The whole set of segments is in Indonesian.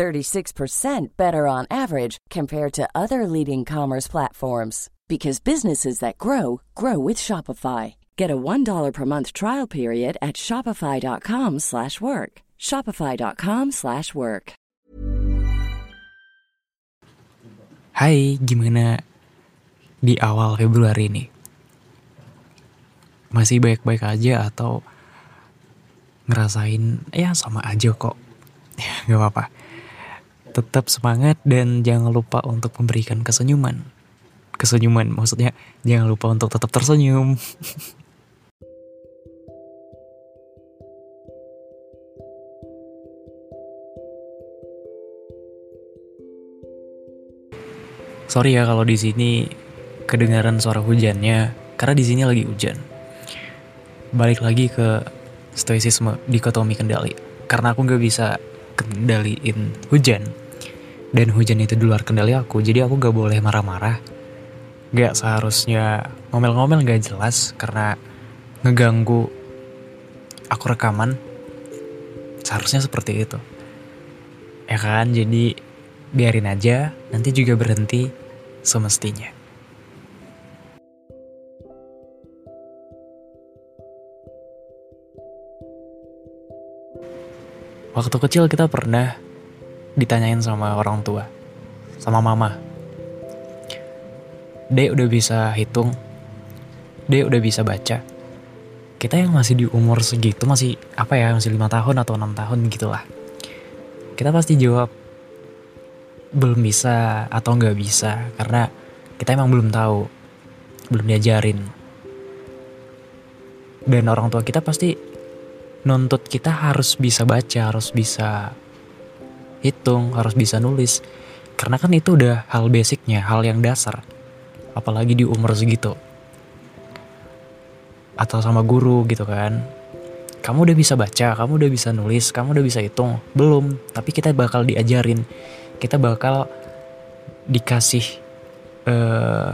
36% better on average compared to other leading commerce platforms because businesses that grow grow with Shopify. Get a $1 per month trial period at shopify.com/work. shopify.com/work. Hai, gimana di awal Februari ini? Masih baik-baik aja atau ngerasain ya sama aja kok. Ya, gak apa-apa. Tetap semangat dan jangan lupa untuk memberikan kesenyuman kesenyuman maksudnya jangan lupa untuk tetap tersenyum Sorry ya kalau di sini kedengaran suara hujannya karena di sini lagi hujan. Balik lagi ke stoicisme dikotomi kendali. Karena aku nggak bisa kendaliin hujan. Dan hujan itu di luar kendali aku, jadi aku nggak boleh marah-marah. Gak seharusnya ngomel-ngomel gak jelas karena ngeganggu aku rekaman seharusnya seperti itu. Ya kan? Jadi biarin aja nanti juga berhenti semestinya waktu kecil kita pernah ditanyain sama orang tua sama mama D udah bisa hitung, D udah bisa baca. Kita yang masih di umur segitu masih apa ya masih lima tahun atau enam tahun gitulah. Kita pasti jawab belum bisa atau nggak bisa karena kita emang belum tahu, belum diajarin. Dan orang tua kita pasti nuntut kita harus bisa baca, harus bisa hitung, harus bisa nulis. Karena kan itu udah hal basicnya, hal yang dasar. Apalagi di umur segitu. Atau sama guru gitu kan. Kamu udah bisa baca kamu udah bisa nulis kamu udah bisa hitung. Belum tapi kita bakal diajarin. Kita bakal dikasih uh,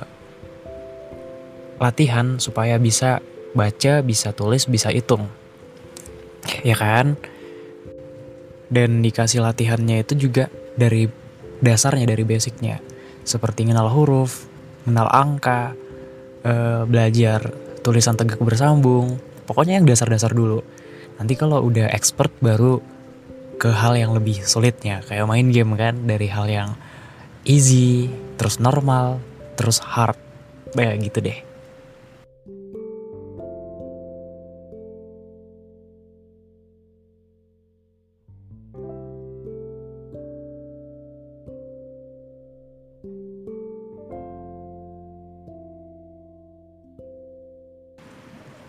latihan supaya bisa baca bisa tulis bisa hitung ya kan? Dan dikasih latihannya itu juga dari dasarnya dari basicnya. Seperti kenal huruf mengenal angka, uh, belajar tulisan tegak bersambung, pokoknya yang dasar-dasar dulu. Nanti kalau udah expert baru ke hal yang lebih sulitnya, kayak main game kan, dari hal yang easy, terus normal, terus hard, kayak gitu deh.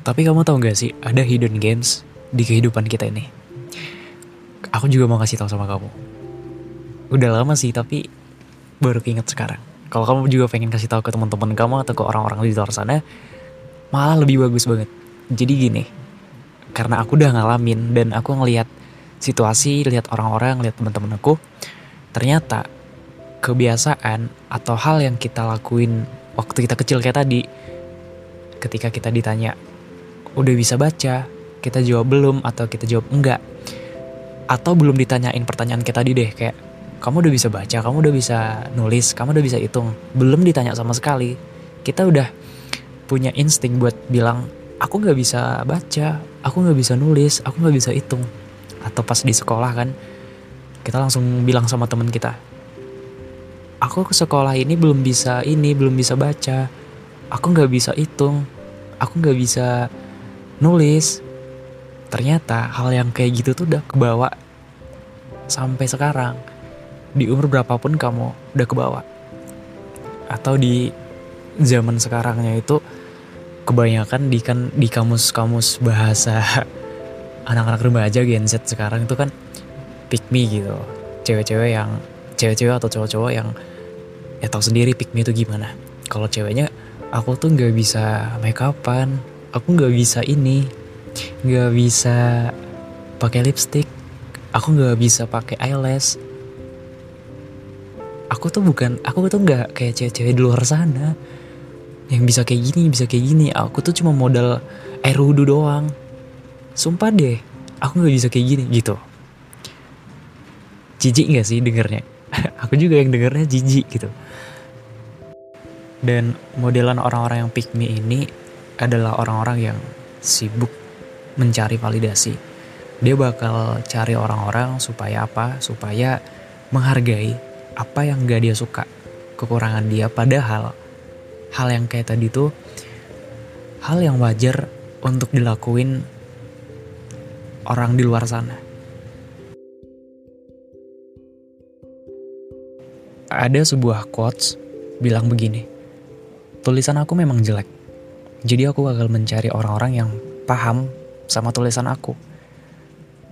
Tapi kamu tahu gak sih, ada hidden games di kehidupan kita ini. Aku juga mau kasih tahu sama kamu. Udah lama sih, tapi baru keinget sekarang. Kalau kamu juga pengen kasih tahu ke teman-teman kamu atau ke orang-orang di luar sana, malah lebih bagus banget. Jadi gini, karena aku udah ngalamin dan aku ngelihat situasi, lihat orang-orang, lihat teman-teman aku, ternyata kebiasaan atau hal yang kita lakuin waktu kita kecil kayak tadi, ketika kita ditanya udah bisa baca, kita jawab belum atau kita jawab enggak. Atau belum ditanyain pertanyaan kita tadi deh kayak kamu udah bisa baca, kamu udah bisa nulis, kamu udah bisa hitung. Belum ditanya sama sekali. Kita udah punya insting buat bilang aku nggak bisa baca, aku nggak bisa nulis, aku nggak bisa hitung. Atau pas di sekolah kan kita langsung bilang sama teman kita, aku ke sekolah ini belum bisa ini, belum bisa baca, aku nggak bisa hitung, aku nggak bisa nulis. Ternyata hal yang kayak gitu tuh udah kebawa sampai sekarang. Di umur berapapun kamu udah kebawa. Atau di zaman sekarangnya itu kebanyakan di kan di kamus-kamus bahasa anak-anak remaja Gen Z sekarang itu kan pick me gitu. Cewek-cewek yang cewek-cewek atau cowok-cowok yang ya tau sendiri pick me itu gimana. Kalau ceweknya aku tuh nggak bisa make upan aku nggak bisa ini nggak bisa pakai lipstick. Aku nggak bisa pakai eyelash. Aku tuh bukan aku tuh nggak kayak cewek-cewek di luar sana yang bisa kayak gini bisa kayak gini. Aku tuh cuma modal air wudhu doang. Sumpah deh aku nggak bisa kayak gini gitu. Jijik nggak sih dengernya? Aku juga yang dengernya jijik gitu. Dan modelan orang-orang yang pick me ini adalah orang-orang yang sibuk mencari validasi. Dia bakal cari orang-orang supaya apa? Supaya menghargai apa yang gak dia suka kekurangan dia. Padahal hal yang kayak tadi tuh hal yang wajar untuk dilakuin orang di luar sana. Ada sebuah quotes bilang begini tulisan aku memang jelek jadi aku bakal mencari orang-orang yang paham sama tulisan aku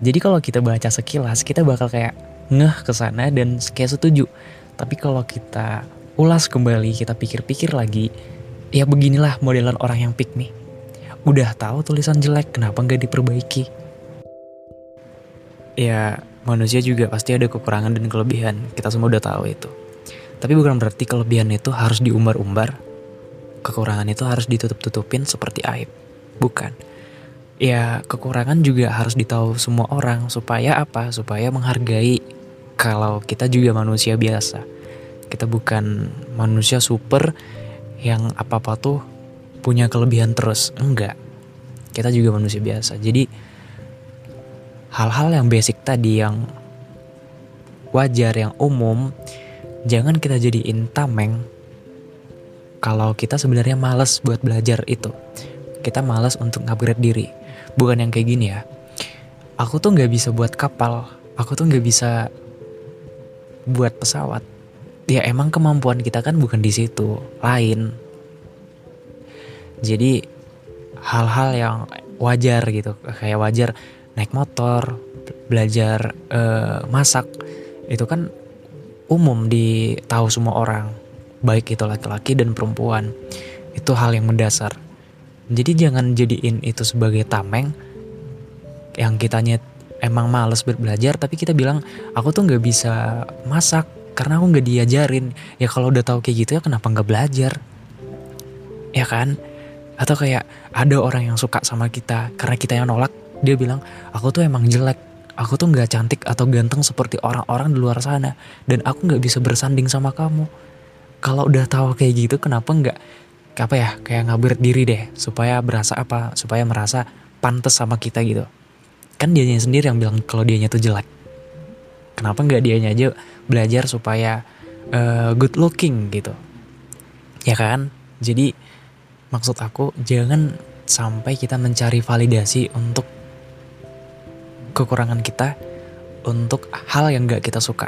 jadi kalau kita baca sekilas kita bakal kayak ngeh ke sana dan kayak setuju. Tapi kalau kita ulas kembali, kita pikir-pikir lagi, ya beginilah modelan orang yang pick me. Udah tahu tulisan jelek, kenapa nggak diperbaiki? Ya, manusia juga pasti ada kekurangan dan kelebihan. Kita semua udah tahu itu. Tapi bukan berarti kelebihan itu harus diumbar-umbar. Kekurangan itu harus ditutup-tutupin seperti aib. Bukan. Ya, kekurangan juga harus ditahu semua orang supaya apa? Supaya menghargai kalau kita juga manusia biasa. Kita bukan manusia super yang apa-apa tuh punya kelebihan terus. Enggak. Kita juga manusia biasa. Jadi hal-hal yang basic tadi yang wajar, yang umum, jangan kita jadiin tameng kalau kita sebenarnya males buat belajar itu. Kita males untuk ngupgrade diri. Bukan yang kayak gini ya. Aku tuh nggak bisa buat kapal. Aku tuh nggak bisa buat pesawat ya emang kemampuan kita kan bukan di situ lain jadi hal-hal yang wajar gitu kayak wajar naik motor belajar uh, masak itu kan umum ditahu semua orang baik itu laki-laki dan perempuan. Itu hal yang mendasar. Jadi jangan jadiin itu sebagai tameng yang kitanya emang males belajar tapi kita bilang aku tuh nggak bisa masak karena aku nggak diajarin. Ya kalau udah tahu kayak gitu ya kenapa nggak belajar? Ya kan? Atau kayak ada orang yang suka sama kita karena kita yang nolak dia bilang aku tuh emang jelek. Aku tuh nggak cantik atau ganteng seperti orang-orang di luar sana. Dan aku nggak bisa bersanding sama kamu kalau udah tahu kayak gitu kenapa nggak apa ya kayak ngabur diri deh supaya berasa apa supaya merasa pantas sama kita gitu. Kan dianya sendiri yang bilang kalau dianya tuh jelek. Kenapa nggak dianya aja belajar supaya uh, good looking gitu? Ya kan? Jadi maksud aku jangan sampai kita mencari validasi untuk kekurangan kita untuk hal yang nggak kita suka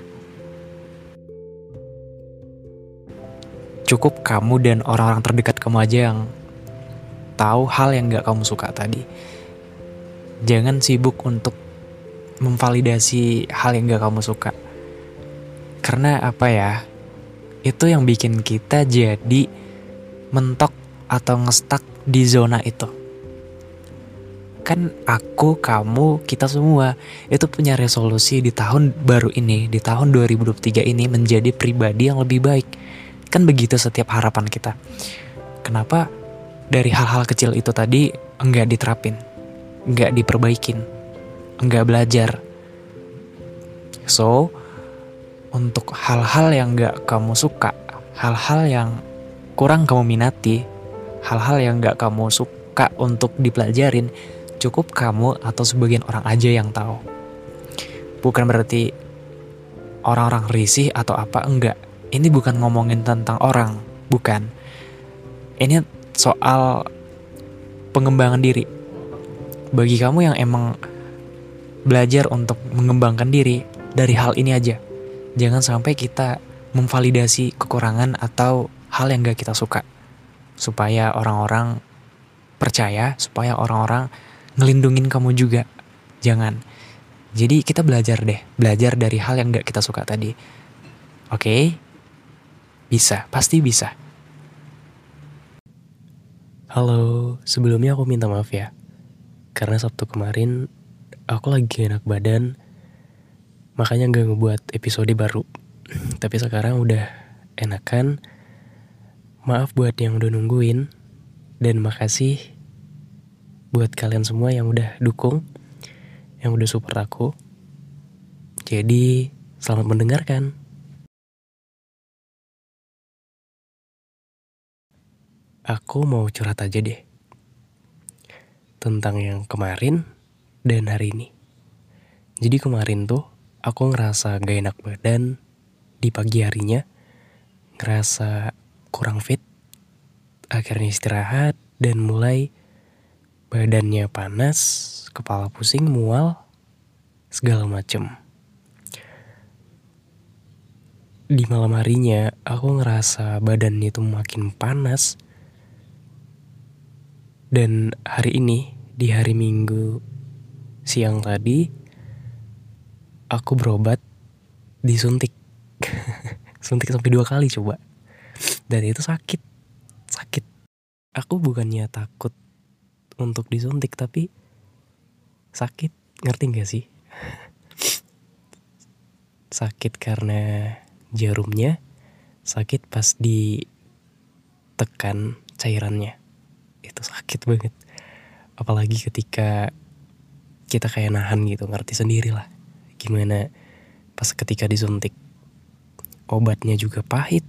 cukup kamu dan orang-orang terdekat kamu aja yang tahu hal yang nggak kamu suka tadi jangan sibuk untuk memvalidasi hal yang gak kamu suka. Karena apa ya, itu yang bikin kita jadi mentok atau ngestak di zona itu. Kan aku, kamu, kita semua itu punya resolusi di tahun baru ini, di tahun 2023 ini menjadi pribadi yang lebih baik. Kan begitu setiap harapan kita. Kenapa dari hal-hal kecil itu tadi enggak diterapin? nggak diperbaikin, nggak belajar. So, untuk hal-hal yang nggak kamu suka, hal-hal yang kurang kamu minati, hal-hal yang nggak kamu suka untuk dipelajarin, cukup kamu atau sebagian orang aja yang tahu. Bukan berarti orang-orang risih atau apa, enggak. Ini bukan ngomongin tentang orang, bukan. Ini soal pengembangan diri bagi kamu yang emang belajar untuk mengembangkan diri dari hal ini aja. Jangan sampai kita memvalidasi kekurangan atau hal yang gak kita suka. Supaya orang-orang percaya, supaya orang-orang ngelindungin kamu juga. Jangan. Jadi kita belajar deh, belajar dari hal yang gak kita suka tadi. Oke? Okay? Bisa, pasti bisa. Halo, sebelumnya aku minta maaf ya. Karena Sabtu kemarin aku lagi enak badan, makanya gak ngebuat episode baru. Tapi sekarang udah enakan. Maaf buat yang udah nungguin, dan makasih buat kalian semua yang udah dukung, yang udah support aku. Jadi, selamat mendengarkan. Aku mau curhat aja deh. Tentang yang kemarin dan hari ini. Jadi kemarin tuh aku ngerasa gak enak badan di pagi harinya. Ngerasa kurang fit. Akhirnya istirahat dan mulai badannya panas, kepala pusing, mual, segala macem. Di malam harinya aku ngerasa badan itu makin panas dan hari ini, di hari Minggu siang tadi, aku berobat disuntik. Suntik sampai dua kali coba. Dan itu sakit. Sakit. Aku bukannya takut untuk disuntik, tapi sakit. Ngerti gak sih? sakit karena jarumnya, sakit pas ditekan cairannya itu sakit banget. Apalagi ketika kita kayak nahan gitu ngerti sendiri lah. Gimana pas ketika disuntik obatnya juga pahit.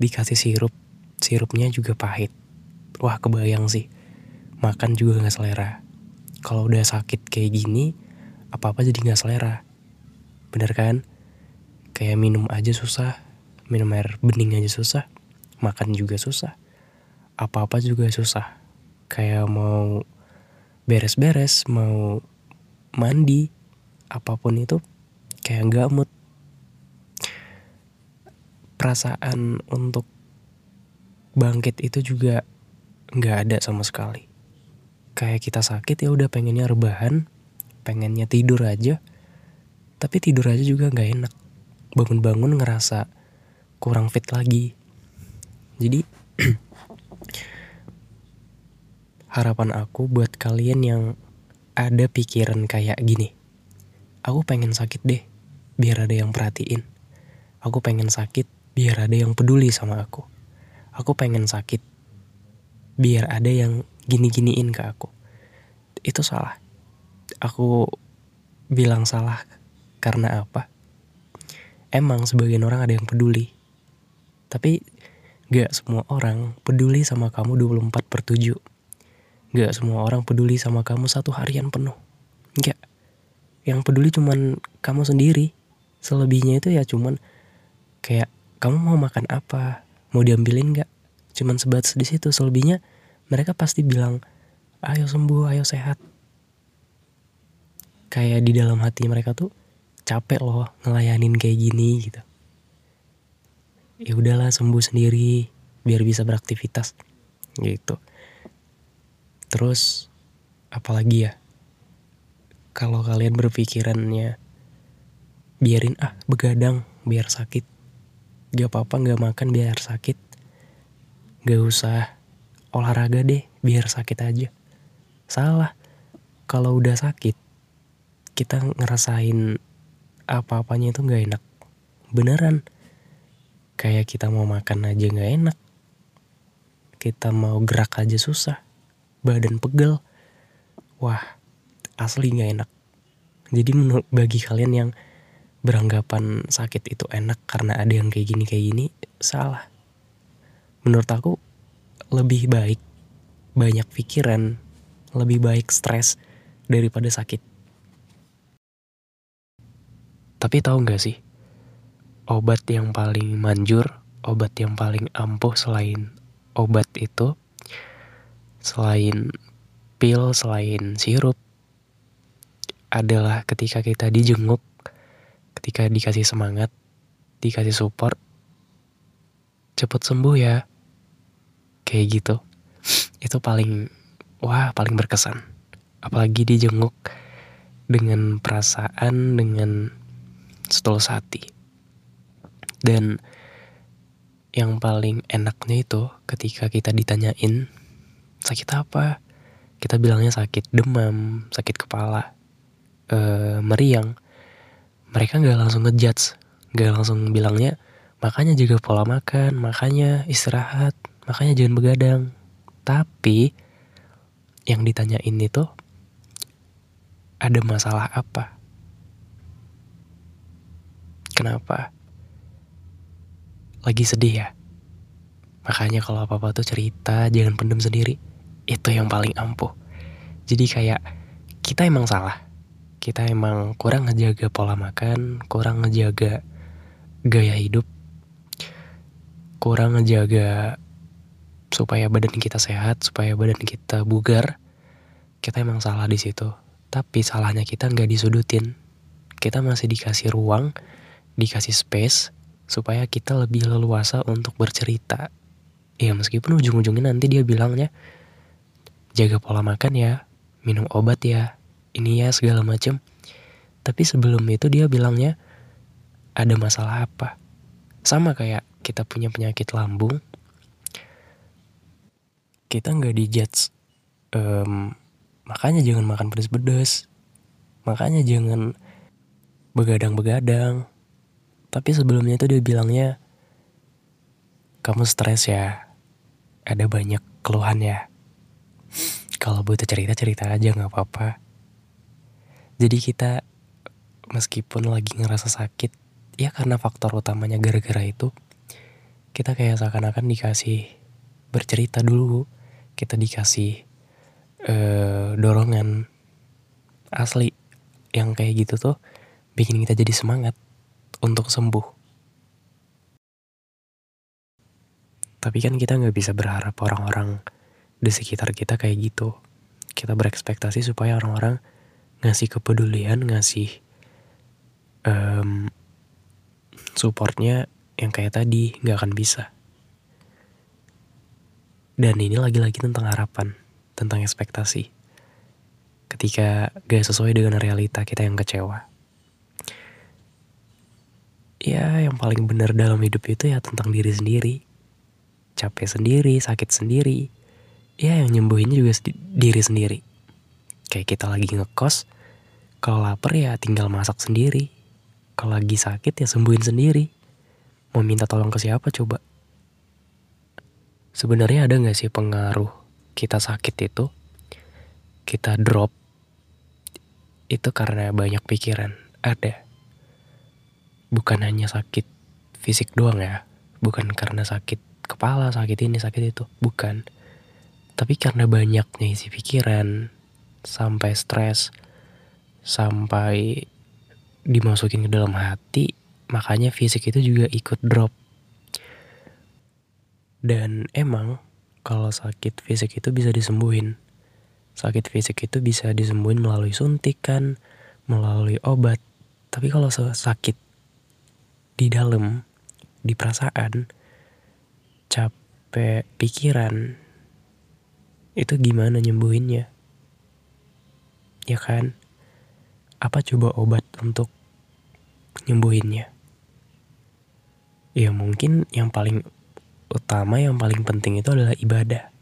Dikasih sirup sirupnya juga pahit. Wah kebayang sih. Makan juga nggak selera. Kalau udah sakit kayak gini apa apa jadi nggak selera. Bener kan? Kayak minum aja susah minum air bening aja susah makan juga susah apa apa juga susah kayak mau beres-beres, mau mandi, apa pun itu kayak nggak mood. Perasaan untuk bangkit itu juga nggak ada sama sekali. Kayak kita sakit ya udah pengennya rebahan, pengennya tidur aja, tapi tidur aja juga nggak enak. Bangun-bangun ngerasa kurang fit lagi. Jadi harapan aku buat kalian yang ada pikiran kayak gini. Aku pengen sakit deh, biar ada yang perhatiin. Aku pengen sakit, biar ada yang peduli sama aku. Aku pengen sakit, biar ada yang gini-giniin ke aku. Itu salah. Aku bilang salah karena apa? Emang sebagian orang ada yang peduli. Tapi gak semua orang peduli sama kamu 24 per 7. Gak semua orang peduli sama kamu satu harian penuh. Enggak. Yang peduli cuman kamu sendiri. Selebihnya itu ya cuman kayak kamu mau makan apa, mau diambilin gak? Cuman sebatas di situ. Selebihnya mereka pasti bilang, ayo sembuh, ayo sehat. Kayak di dalam hati mereka tuh capek loh ngelayanin kayak gini gitu. Ya udahlah sembuh sendiri biar bisa beraktivitas gitu. Terus apalagi ya? Kalau kalian berpikirannya biarin ah begadang biar sakit. Gak apa-apa gak makan biar sakit. Gak usah olahraga deh biar sakit aja. Salah. Kalau udah sakit, kita ngerasain apa-apanya itu gak enak. Beneran. Kayak kita mau makan aja gak enak. Kita mau gerak aja susah badan pegel. Wah, asli gak enak. Jadi menurut bagi kalian yang beranggapan sakit itu enak karena ada yang kayak gini kayak gini, salah. Menurut aku lebih baik banyak pikiran, lebih baik stres daripada sakit. Tapi tahu nggak sih, obat yang paling manjur, obat yang paling ampuh selain obat itu selain pil, selain sirup, adalah ketika kita dijenguk, ketika dikasih semangat, dikasih support, cepet sembuh ya. Kayak gitu. Itu paling, wah paling berkesan. Apalagi dijenguk dengan perasaan, dengan setulus hati. Dan yang paling enaknya itu ketika kita ditanyain sakit apa? Kita bilangnya sakit demam sakit kepala uh, meriang. Mereka nggak langsung ngejudge nggak langsung bilangnya makanya jaga pola makan makanya istirahat makanya jangan begadang. Tapi yang ditanyain itu ada masalah apa? Kenapa? Lagi sedih ya? Makanya kalau apa-apa tuh cerita jangan pendem sendiri itu yang paling ampuh jadi kayak kita emang salah kita emang kurang ngejaga pola makan, kurang ngejaga gaya hidup, kurang ngejaga supaya badan kita sehat, supaya badan kita bugar. Kita emang salah di situ. Tapi salahnya kita nggak disudutin. Kita masih dikasih ruang, dikasih space supaya kita lebih leluasa untuk bercerita. Ya meskipun ujung-ujungnya nanti dia bilangnya jaga pola makan ya, minum obat ya, ini ya segala macam tapi sebelum itu dia bilangnya ada masalah apa? Sama kayak kita punya penyakit lambung. Kita nggak dijudge um, makanya jangan makan pedas-pedas makanya jangan begadang-begadang. Tapi sebelumnya itu dia bilangnya kamu stres ya ada banyak keluhan ya kalau butuh cerita cerita aja nggak apa-apa jadi kita meskipun lagi ngerasa sakit, ya karena faktor utamanya gara-gara itu, kita kayak seakan-akan dikasih bercerita dulu, kita dikasih uh, dorongan asli yang kayak gitu tuh bikin kita jadi semangat untuk sembuh. Tapi kan kita nggak bisa berharap orang-orang di sekitar kita kayak gitu. Kita berekspektasi supaya orang-orang ngasih kepedulian ngasih um, supportnya yang kayak tadi nggak akan bisa. Dan ini lagi-lagi tentang harapan tentang ekspektasi. Ketika gak sesuai dengan realita kita yang kecewa. Ya yang paling benar dalam hidup itu ya tentang diri sendiri. Capek sendiri sakit sendiri ya yang nyembuhinnya juga diri sendiri Kayak kita lagi ngekos, kalau lapar ya tinggal masak sendiri. Kalau lagi sakit ya sembuhin sendiri. Mau minta tolong ke siapa coba? Sebenarnya ada gak sih pengaruh kita sakit itu? Kita drop. Itu karena banyak pikiran. Ada. Bukan hanya sakit fisik doang ya. Bukan karena sakit kepala, sakit ini, sakit itu. Bukan. Tapi karena banyaknya isi pikiran, sampai stres, sampai dimasukin ke dalam hati, makanya fisik itu juga ikut drop. Dan emang kalau sakit fisik itu bisa disembuhin. Sakit fisik itu bisa disembuhin melalui suntikan, melalui obat. Tapi kalau sakit di dalam, di perasaan, capek pikiran, itu gimana nyembuhinnya? ya kan? Apa coba obat untuk nyembuhinnya? Ya mungkin yang paling utama, yang paling penting itu adalah ibadah.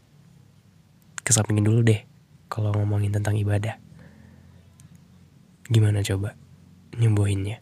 Kesampingin dulu deh kalau ngomongin tentang ibadah. Gimana coba nyembuhinnya?